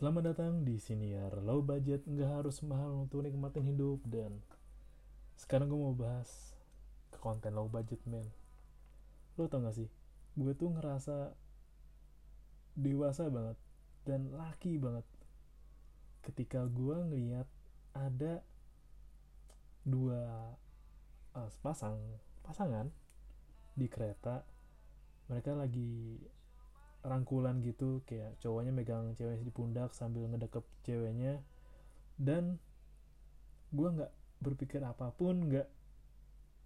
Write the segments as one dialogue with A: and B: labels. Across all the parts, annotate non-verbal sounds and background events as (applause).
A: Selamat datang di Siniar. Low Budget Nggak harus mahal untuk nikmatin hidup. Dan sekarang gue mau bahas konten low budget man Lo tau gak sih? Gue tuh ngerasa dewasa banget Dan laki banget. Ketika gue ngeliat ada dua uh, sepasang pasangan di kereta mereka lagi rangkulan gitu kayak cowoknya megang cewek di pundak sambil ngedekep ceweknya. Dan gue nggak berpikir apa pun nggak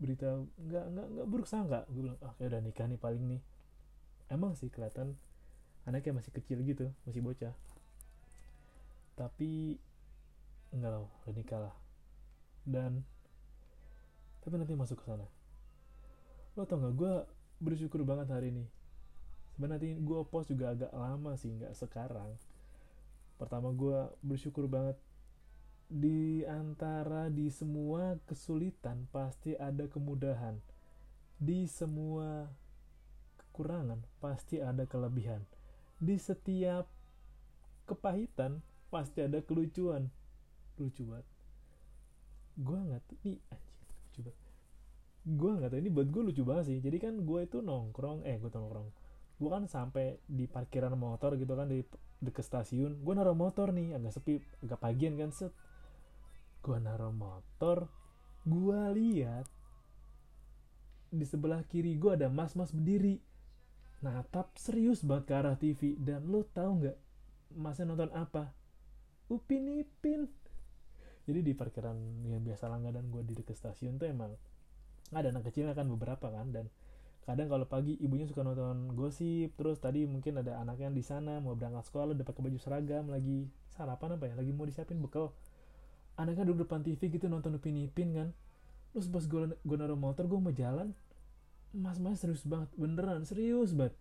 A: berita nggak nggak nggak buruk sangka. Gue bilang ah kayak udah nikah nih paling nih. Emang sih kelihatan anaknya masih kecil gitu masih bocah. Tapi enggak lah udah nikah lah. Dan tapi nanti masuk ke sana. Lo tau gak gue bersyukur banget hari ini sebenarnya gue post juga agak lama sih nggak sekarang. Pertama gue bersyukur banget. Di antara di semua kesulitan pasti ada kemudahan. Di semua kekurangan pasti ada kelebihan. Di setiap kepahitan pasti ada kelucuan. Lucu banget. Gue nggak tuh nih anjing lucu banget. Gue nggak tahu ini buat gue lucu banget sih. Jadi kan gue itu nongkrong eh gue nongkrong gue kan sampai di parkiran motor gitu kan di deket stasiun gue naruh motor nih agak sepi agak pagian kan set. Gue naruh motor gue lihat di sebelah kiri gue ada mas-mas berdiri. Natap serius banget ke arah TV dan lo tau nggak masnya nonton apa? Upin Ipin. Jadi di parkiran yang biasa langganan gue di deket stasiun tuh emang ada anak kecilnya kan beberapa kan dan kadang kalau pagi ibunya suka nonton gosip terus tadi mungkin ada anaknya di sana mau berangkat sekolah udah pakai baju seragam lagi sarapan apa ya lagi mau disiapin bekal. Anaknya duduk depan TV gitu nonton Upin Ipin kan. Terus pas gue gue naruh motor gue mau jalan mas mas serius banget beneran serius banget.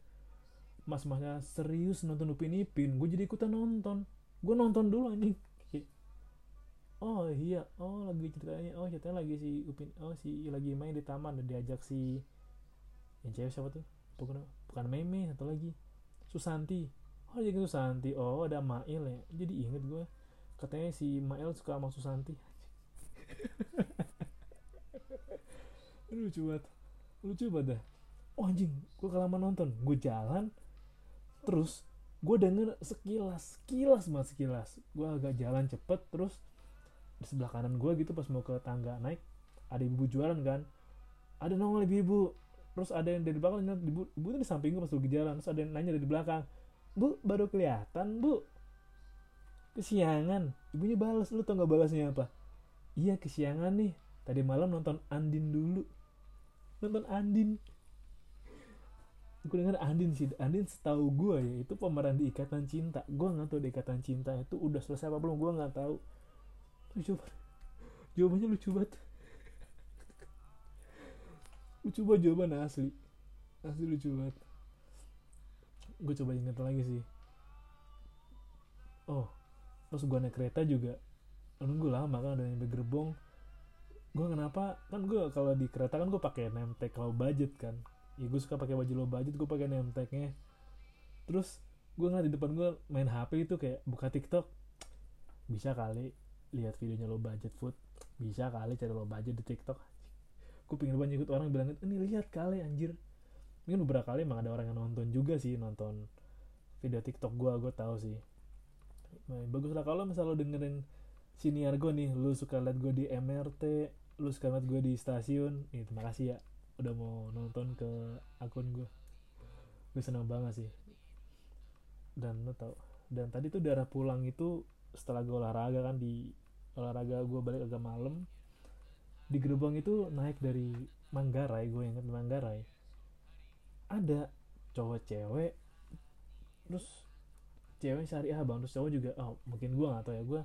A: Mas masnya serius nonton Upin Ipin gue jadi ikutan nonton. Gue nonton dulu anjing. Oh iya oh lagi ceritanya oh ceritanya lagi si Upin oh si lagi main di taman diajak si yang cewek siapa tuh? Bukan bukan Meme satu lagi. Susanti. Oh jadi Susanti. Oh ada Mail ya. Jadi inget gue katanya si Mail suka sama Susanti. (laughs) Lucu banget. Lucu banget dah. Oh anjing. Gue kelamaan nonton. Gue jalan. Terus gue denger sekilas sekilas banget sekilas. Gue agak jalan cepet terus di sebelah kanan gue gitu pas mau ke tangga naik ada ibu jualan kan. Ada nongol ibu-ibu terus ada yang dari belakang nanya, ibu ibu tuh di samping gue pas lagi jalan. Terus ada yang nanya dari belakang bu baru kelihatan bu. Kesiangan. Ibunya balas lu tau gak balasnya apa? Iya kesiangan nih. Tadi malam nonton Andin dulu. Nonton Andin. Gue dengar Andin sih. Andin setahu gue ya itu pemeran di Ikatan Cinta. Gue nggak tahu di Ikatan Cinta itu udah selesai apa belum gue nggak tahu. Lucu banget. Jawabannya lucu banget lucu banget jawaban asli. Asli lucu banget. Gue coba inget lagi sih. Oh terus gue naik kereta juga nunggu lama kan udah nyampe gerbong. Gue kenapa? Kan gue kalau di kereta kan gue pakai name tag low budget kan. Ya gue suka pakai baju low budget gue pakai name tagnya. Terus gue ngeliat di depan gue main hp itu kayak buka tiktok. Bisa kali lihat videonya low budget food. Bisa kali cari low budget di tiktok gue pengen banget ikut orang bilang ini lihat kali anjir. Mungkin beberapa kali emang ada orang yang nonton juga sih nonton video tiktok gue gue tahu sih. Nah, bagus lah kalau misal lo dengerin siniar gue nih lu suka liat gue di MRT lu suka liat gue di stasiun nih terima kasih ya udah mau nonton ke akun gue gue senang banget sih. Dan lo tau dan tadi tuh darah pulang itu setelah gue olahraga kan di olahraga gue balik agak malam di gerbang itu naik dari Manggarai gue inget Manggarai. Ada cowok cewek terus cewek syariah bang terus cowok juga oh mungkin gue nggak tahu ya gue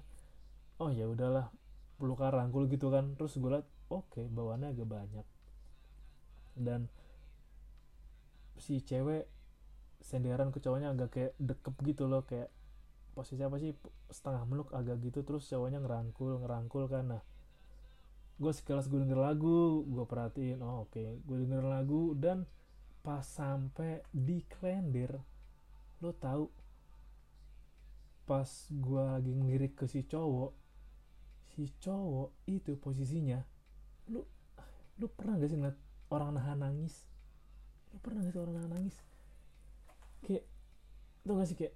A: oh ya udahlah pelukan rangkul gitu kan. Terus gue liat oke okay, bawaannya agak banyak. Dan si cewek senderan ke cowoknya agak kayak dekep gitu loh kayak posisi apa sih setengah meluk agak gitu terus cowoknya ngerangkul ngerangkul kan. Nah gue sekelas gue denger lagu gue perhatiin oh oke okay. gue denger lagu dan pas sampai di klender lo tahu pas gue lagi ngelirik ke si cowok si cowok itu posisinya lu lu pernah gak sih ngeliat orang nahan nangis lu pernah gak sih orang nahan nangis kayak tau gak sih kayak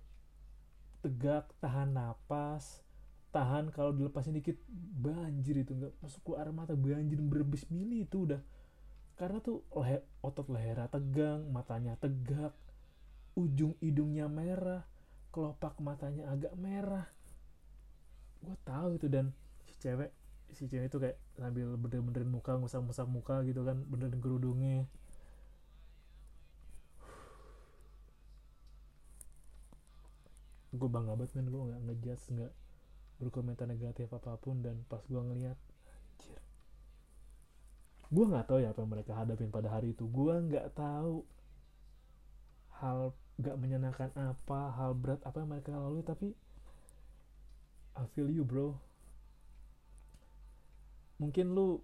A: tegak tahan napas tahan kalau dilepasin dikit banjir itu nggak masuk keluar mata banjir berbes mili itu udah. Karena tuh leher, otot lehernya tegang matanya tegak ujung hidungnya merah kelopak matanya agak merah. Gue tahu itu dan si cewek si cewek itu kayak sambil bener-benerin muka ngusap-ngusap muka gitu kan benerin kerudungnya. Gue bangga banget men. Gue nggak ngejudge nggak berkomentar negatif apa pun dan pas gue ngeliat anjir. Gue nggak tahu ya apa yang mereka hadapin pada hari itu. Gue nggak tahu hal gak menyenangkan apa hal berat apa yang mereka lalui tapi I feel you bro. Mungkin lu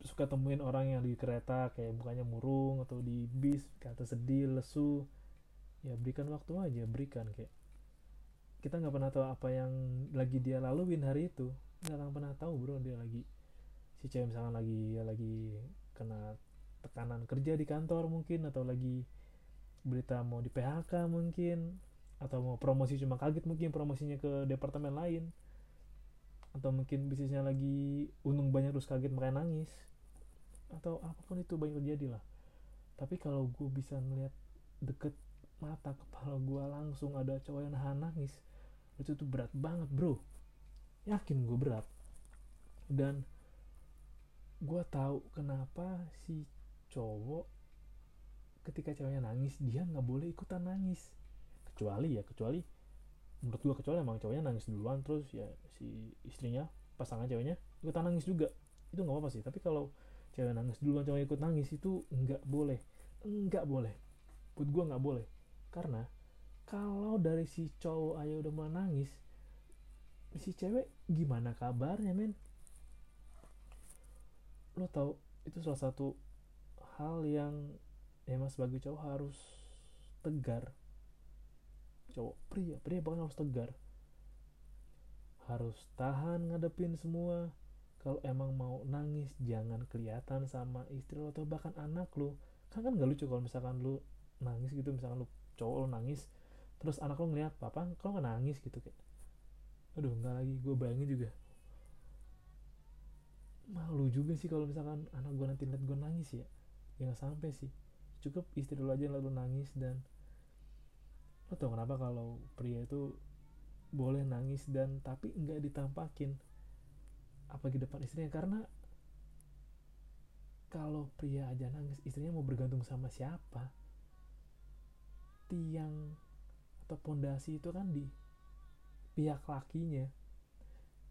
A: suka temuin orang yang di kereta kayak mukanya murung atau di bis kata sedih lesu. Ya berikan waktu aja berikan kayak kita nggak pernah tahu apa yang lagi dia laluin hari itu. Nggak akan pernah tahu bro dia lagi si cewek misalkan lagi ya lagi kena tekanan kerja di kantor mungkin atau lagi berita mau di PHK mungkin atau mau promosi cuma kaget mungkin promosinya ke departemen lain. Atau mungkin bisnisnya lagi untung banyak terus kaget makanya nangis. Atau apa pun itu banyak terjadi lah. Tapi kalau gue bisa ngeliat deket mata kepala gue langsung ada cowok yang nahan nangis. Itu tuh berat banget bro. Yakin gue berat. Dan gue tahu kenapa si cowok ketika ceweknya nangis dia nggak boleh ikutan nangis. Kecuali ya kecuali menurut gue kecuali emang cowoknya nangis duluan terus ya si istrinya pasangan ceweknya ikutan nangis juga. Itu nggak apa-apa sih tapi kalau cewek nangis duluan cowoknya ikut nangis itu nggak boleh. Nggak boleh. Buat gue nggak boleh karena kalau dari si cowok aja udah mulai nangis si cewek gimana kabarnya men? Lo tau itu salah satu hal yang emang sebagai cowok harus tegar. Cowok pria pria bahkan harus tegar. Harus tahan ngadepin semua. Kalau emang mau nangis jangan kelihatan sama istri lo atau bahkan anak lo. Kan kan gak lucu kalau misalkan lo nangis gitu misalkan lo cowok lo nangis terus anak lo ngeliat papa kau nggak nangis? Gitu kayak. Aduh nggak lagi gue bayangin juga. Malu juga sih kalau misalkan anak gue nanti liat gue nangis ya. Jangan sampai sih. Cukup istri lo aja lalu nangis dan lo tau kenapa kalau pria itu boleh nangis dan tapi nggak ditampakin apa di depan istrinya? Karena kalau pria aja nangis istrinya mau bergantung sama siapa tiang atau pondasi itu kan di pihak lakinya.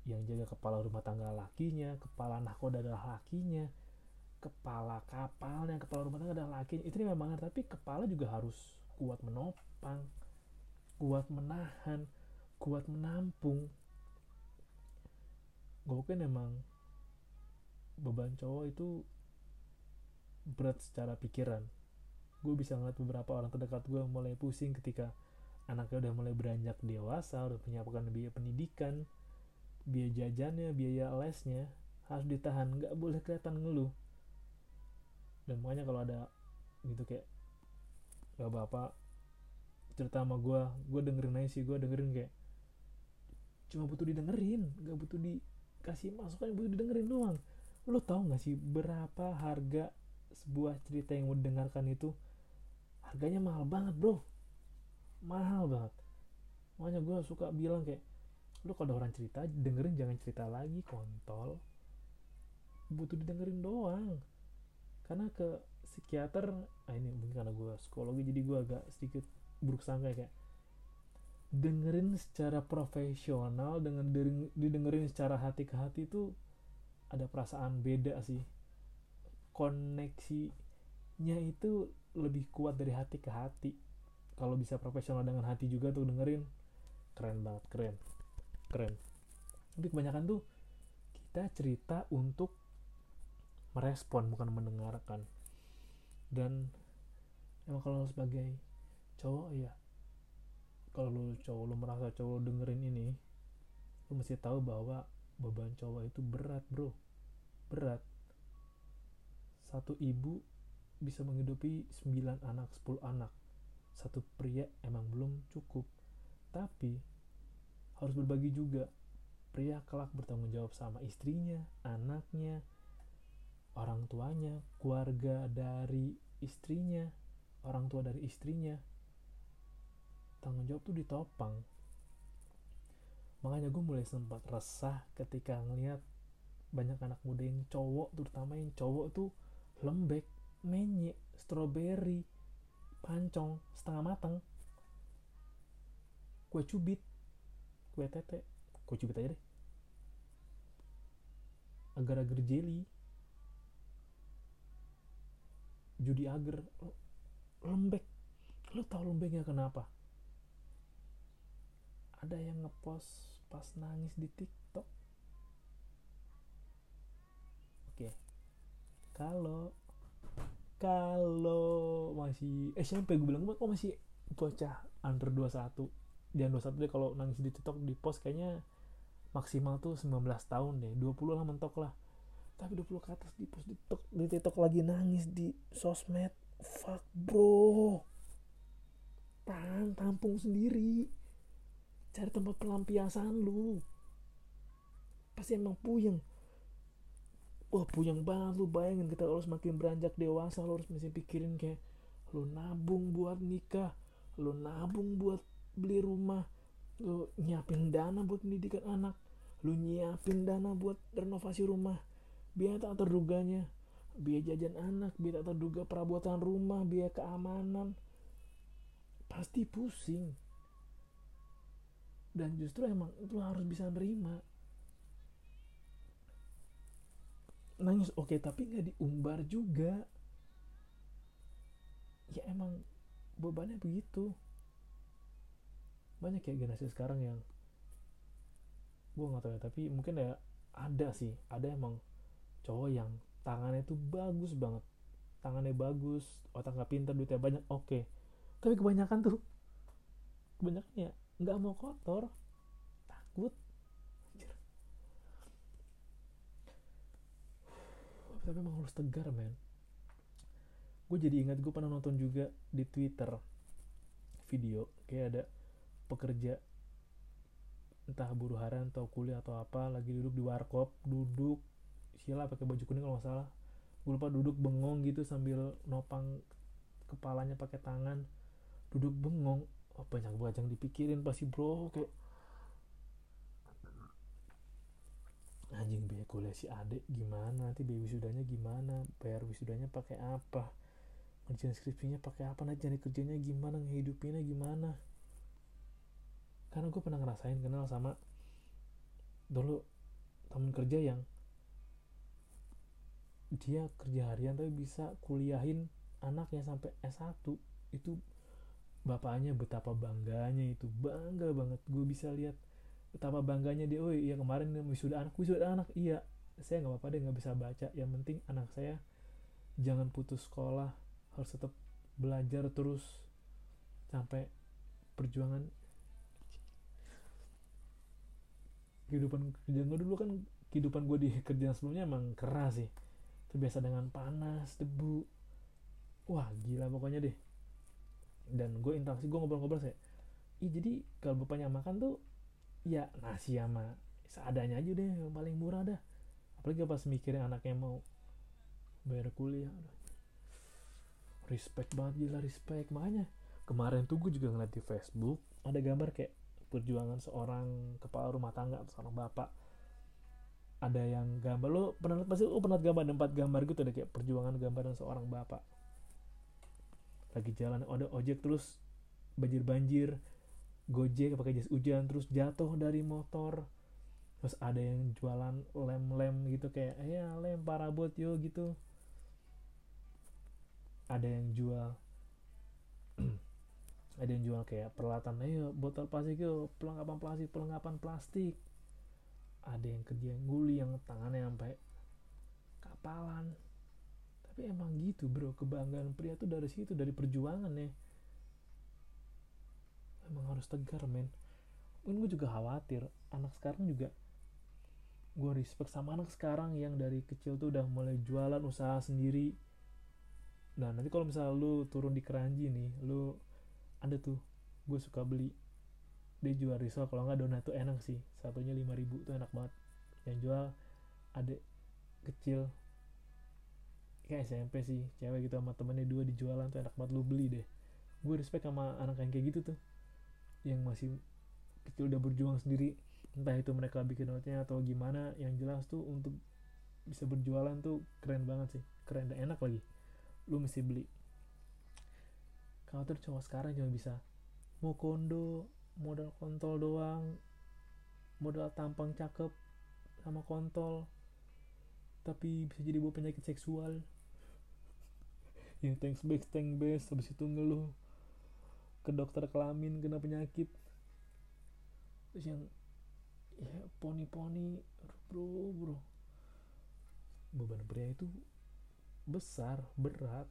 A: Yang jaga kepala rumah tangga lakinya kepala nahkoda adalah lakinya kepala kapalnya kepala rumah tangga adalah lakinya. Itu memang tapi kepala juga harus kuat menopang kuat menahan kuat menampung. Gue kan emang beban cowok itu berat secara pikiran gue bisa ngeliat beberapa orang terdekat gue mulai pusing ketika anaknya udah mulai beranjak dewasa udah punya biaya pendidikan biaya jajannya biaya lesnya harus ditahan. Nggak boleh kelihatan ngeluh. Dan makanya kalau ada gitu kayak gak bapak cerita sama gue gue dengerin aja sih gue dengerin kayak cuma butuh didengerin gak butuh dikasih masukan butuh didengerin doang. Lo tau gak sih berapa harga sebuah cerita yang mau dengarkan itu harganya mahal banget bro. Mahal banget. Makanya gue suka bilang kayak lu kalau ada orang cerita dengerin jangan cerita lagi kontol. Butuh didengerin doang. Karena ke psikiater ah ini mungkin karena gue psikologi jadi gue agak sedikit buruk sangka kayak dengerin secara profesional dengan didengerin secara hati ke hati itu ada perasaan beda sih. Koneksinya itu lebih kuat dari hati ke hati. Kalau bisa profesional dengan hati juga tuh dengerin. Keren banget keren. Keren. Tapi kebanyakan tuh kita cerita untuk merespon bukan mendengarkan. Dan emang kalau sebagai cowok ya kalau lu cowok lu merasa cowok lu dengerin ini lu mesti tahu bahwa beban cowok itu berat bro. Berat. Satu ibu bisa menghidupi 9 anak 10 anak. Satu pria emang belum cukup. Tapi harus berbagi juga. Pria kelak bertanggung jawab sama istrinya anaknya orang tuanya keluarga dari istrinya orang tua dari istrinya. Tanggung jawab tuh ditopang. Makanya gue mulai sempat resah ketika ngeliat banyak anak muda yang cowok terutama yang cowok tuh lembek menye stroberi pancong setengah matang kue cubit kue tete. Kue cubit aja deh. Agar-agar jelly. Judi agar. Lembek. Lo tau lembeknya kenapa? Ada yang ngepost pas nangis di tiktok. Oke. Kalau kalau masih SMP gue bilang? Kok masih bocah under 21 jangan 21 deh kalau nangis di tiktok di post kayaknya maksimal tuh 19 tahun deh. 20 lah mentok lah. Tapi 20 ke atas di post di tiktok, di tiktok lagi nangis di sosmed. Fuck bro. Tang tampung sendiri. Cari tempat pelampiasan lu. Pasti emang puyeng wah puyeng banget lu bayangin kita harus makin beranjak dewasa lu harus mesti pikirin kayak lu nabung buat nikah lu nabung buat beli rumah lu nyiapin dana buat pendidikan anak lu nyiapin dana buat renovasi rumah biaya tak terduganya biaya jajan anak biaya tak terduga perabotan rumah biaya keamanan. Pasti pusing. Dan justru emang itu harus bisa nerima nangis. Oke tapi nggak diumbar juga. Ya emang bebannya begitu. Banyak ya generasi sekarang yang gue nggak tahu ya tapi mungkin ya ada sih. Ada emang cowok yang tangannya tuh bagus banget. Tangannya bagus otak nggak pintar duitnya banyak. Oke. Okay. tapi kebanyakan tuh kebanyakan ya nggak mau kotor. Takut tapi emang harus tegar men. Gue jadi ingat gue pernah nonton juga di twitter video kayak ada pekerja entah buruh harian atau kuliah atau apa lagi duduk di warkop duduk sila pakai baju kuning kalau nggak salah. Gue lupa duduk bengong gitu sambil nopang kepalanya pakai tangan. Duduk bengong oh, banyak banget yang dipikirin pasti bro kayak anjing biaya kuliah si adek gimana? Nanti biaya wisudanya gimana? Bayar wisudanya pakai apa? Ngerjain skripsinya pakai apa? Nanti cari kerjanya gimana? Ngehidupinnya gimana? Karena gue pernah ngerasain kenal sama dulu temen kerja yang dia kerja harian tapi bisa kuliahin anaknya sampai S1 itu bapaknya betapa bangganya itu bangga banget. Gue bisa lihat betapa bangganya dia oh iya kemarin wisuda anak wisuda anak. Iya saya nggak apa-apa deh nggak bisa baca. Yang penting anak saya jangan putus sekolah harus tetap belajar terus sampai perjuangan. Kehidupan kerjaan gue dulu kan kehidupan gue di kerjaan sebelumnya emang keras sih. Terbiasa dengan panas debu. Wah gila pokoknya deh. Dan gue interaksi gue ngobrol-ngobrol saya Ih, jadi kalau bapaknya makan tuh ya nasi sama seadanya aja deh yang paling murah dah. Apalagi pas mikirin anaknya mau bayar kuliah respect banget gila respect. Makanya kemarin tuh gue juga ngeliat di Facebook ada gambar kayak perjuangan seorang kepala rumah tangga atau seorang bapak. Ada yang gambar lo pernah pasti lo pernah gambar ada empat gambar gitu ada kayak perjuangan gambaran seorang bapak. Lagi jalan ada ojek terus banjir banjir gojek pakai jas hujan terus jatuh dari motor. Terus ada yang jualan lem-lem gitu kayak ya lem parabot yo gitu. Ada yang jual. (clears throat) Ada yang jual kayak peralatan ayo botol plastik yuk perlengkapan plastik perlengkapan plastik. Ada yang kerja nguli yang tangannya sampai kapalan. Tapi emang gitu bro kebanggaan pria tuh dari situ dari perjuangan ya emang harus tegar men. Mungkin gue juga khawatir anak sekarang juga gue respect sama anak sekarang yang dari kecil tuh udah mulai jualan usaha sendiri. Nah nanti kalau misalnya lu turun di keranji nih lu ada tuh gue suka beli. Dia jual risol kalau nggak donat tuh enak sih. Satunya 5000 tuh enak banget. Yang jual adik kecil kayak SMP sih cewek gitu sama temennya dua dijualan tuh enak banget lu beli deh. Gue respect sama anak yang kayak gitu tuh yang masih kecil udah berjuang sendiri entah itu mereka bikin notnya atau gimana yang jelas tuh untuk bisa berjualan tuh keren banget sih. Keren dan enak lagi. Lu mesti beli. Kalau cowok sekarang cuma bisa. Mau kondo modal kontol doang modal tampang cakep sama kontol tapi bisa jadi bawa penyakit seksual. (laughs) Yang thanks back thanks best habis itu ngeluh ke dokter kelamin kena penyakit. Terus yang ya poni-poni bro bro. Beban pria itu besar berat.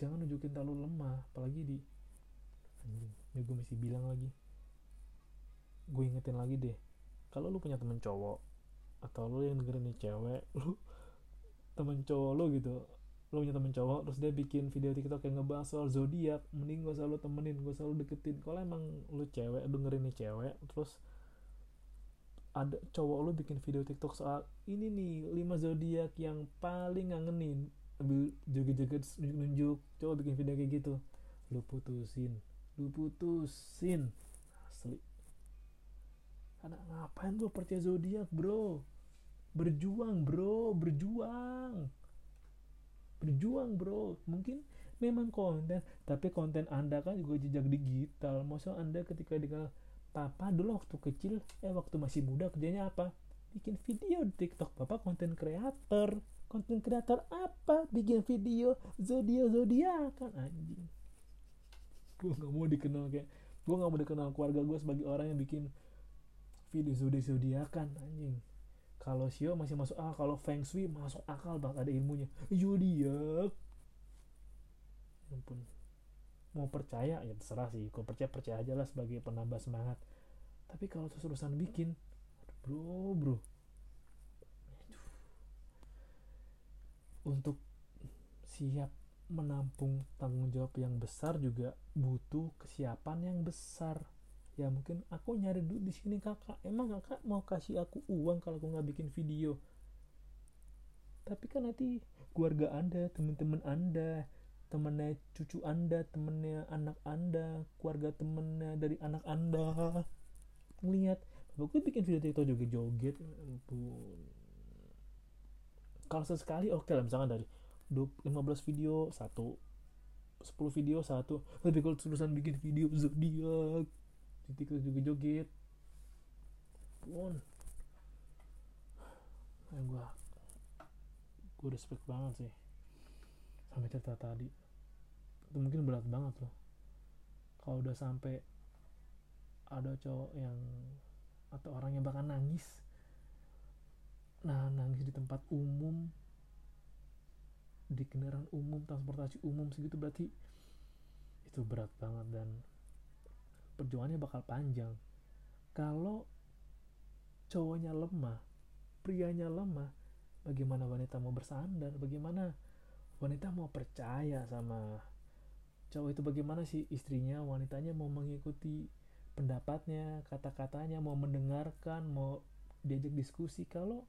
A: Jangan nunjukin terlalu lemah apalagi di anjing ini gue mesti bilang lagi. Gue ingetin lagi deh kalau lu punya temen cowok atau lu yang dengerin nih cewek lu temen cowok lu gitu lu punya temen cowok terus dia bikin video tiktok yang ngebahas soal zodiak. Mending gak usah lu temenin gak usah lu deketin. Kalau emang lu cewek dengerin nih cewek terus ada cowok lu bikin video tiktok soal ini nih lima zodiak yang paling ngangenin. Ambil joget-joget nunjuk-nunjuk coba bikin video kayak gitu. Lu putusin lu putusin. Asli. Karena ngapain lu percaya zodiak bro? Berjuang bro berjuang berjuang bro. Mungkin memang konten tapi konten anda kan juga jejak digital. Maksudnya anda ketika dengan papa dulu waktu kecil eh waktu masih muda kerjanya apa? Bikin video di tiktok. Papa konten kreator. Konten kreator apa? Bikin video zodiak kan? Anjing. Gue nggak mau dikenal kayak gue nggak mau dikenal keluarga gue sebagai orang yang bikin video zodiak zodiakan anjing kalau sio masih masuk akal kalau feng shui masuk akal banget ada ilmunya. Zodiak ya ampun. Mau percaya ya terserah sih. Kalau percaya percaya aja lah sebagai penambah semangat. Tapi kalau terus terusan bikin bro bro. Untuk siap menampung tanggung jawab yang besar juga butuh kesiapan yang besar ya mungkin aku nyari duit di sini kakak. Emang kakak mau kasih aku uang kalau aku nggak bikin video? Tapi kan nanti keluarga anda teman-teman anda temennya cucu anda temennya anak anda keluarga temennya dari anak anda. Ngelihat aku bikin video tiktok joget-joget. Kalau sesekali oke okay lah misalkan dari 15 video satu. 10 video satu. Tapi kalau terusan bikin video zodiak di tiktok joget-joget pun. Yang gue gue respect banget sih. Sampai cerita tadi. Itu mungkin berat banget loh. Kalau udah sampai ada cowok yang atau orang yang bakal nangis. Nah nangis di tempat umum. Di kendaraan umum transportasi umum segitu berarti itu berat banget dan perjuangannya bakal panjang. Kalau cowoknya lemah prianya lemah bagaimana wanita mau bersandar? Bagaimana wanita mau percaya sama cowok itu? Bagaimana sih istrinya wanitanya mau mengikuti pendapatnya kata-katanya mau mendengarkan mau diajak diskusi? Kalau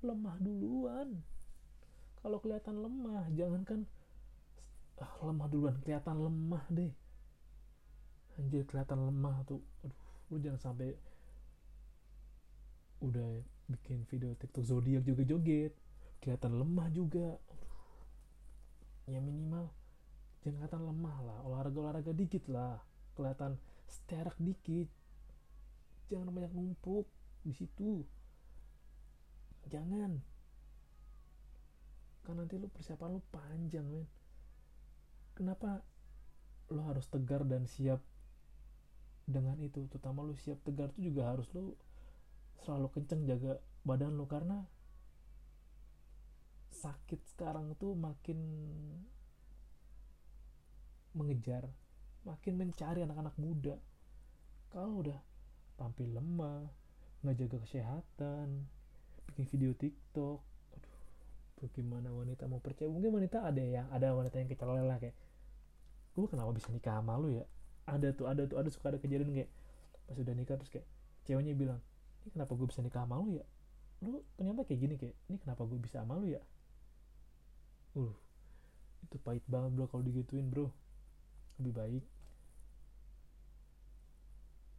A: lemah duluan. Kalau kelihatan lemah jangankan ah, lemah duluan kelihatan lemah deh anjir kelihatan lemah tuh. Aduh lu jangan sampai udah bikin video tiktok zodiak juga joget kelihatan lemah juga. Aduh. ya minimal jangan kelihatan lemah lah. Olahraga olahraga dikit lah. Kelihatan sterak dikit. Jangan banyak numpuk di situ. Jangan. Kan nanti lu persiapan lu panjang men. Kenapa lu harus tegar dan siap dengan itu terutama lu siap tegar itu juga harus lu selalu kenceng jaga badan lu karena sakit sekarang tuh makin mengejar makin mencari anak-anak muda. Kalau udah tampil lemah nggak jaga kesehatan bikin video TikTok aduh bagaimana wanita mau percaya? Mungkin wanita ada ya ada wanita yang kecelela kayak gue kenapa bisa nikah sama lu ya ada tuh ada tuh ada suka ada kejadian kayak pas udah nikah terus kayak ceweknya bilang ini kenapa gue bisa nikah sama lu ya? Lu ternyata kayak gini kayak ini kenapa gue bisa sama lu ya? Uh itu pahit banget bro kalau digituin bro. Lebih baik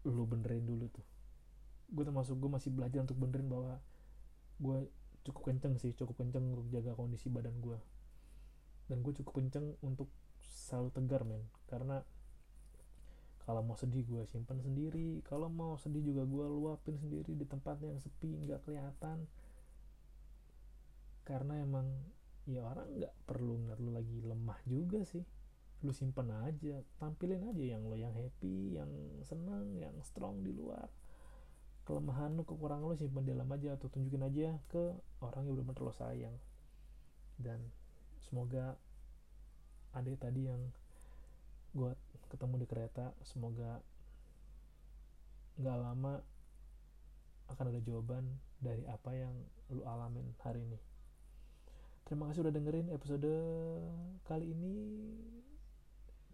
A: lu benerin dulu tuh. Gue termasuk gue masih belajar untuk benerin bahwa gue cukup kenceng sih cukup kenceng untuk jaga kondisi badan gue dan gue cukup kenceng untuk selalu tegar men. Karena kalau mau sedih gue simpan sendiri. Kalau mau sedih juga gue luapin sendiri di tempat yang sepi nggak kelihatan. Karena emang ya orang nggak perlu ngeliat lu lagi lemah juga sih. Lu simpen aja tampilin aja yang lo yang happy yang senang yang strong di luar. Kelemahan lu kekurangan lu simpan di dalam aja atau tunjukin aja ke orang yang benar-benar lo sayang. Dan semoga adik tadi yang gue ketemu di kereta semoga nggak lama akan ada jawaban dari apa yang lu alamin hari ini. Terima kasih udah dengerin episode kali ini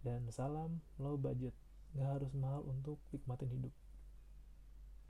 A: dan salam low budget. Nggak harus mahal untuk nikmatin hidup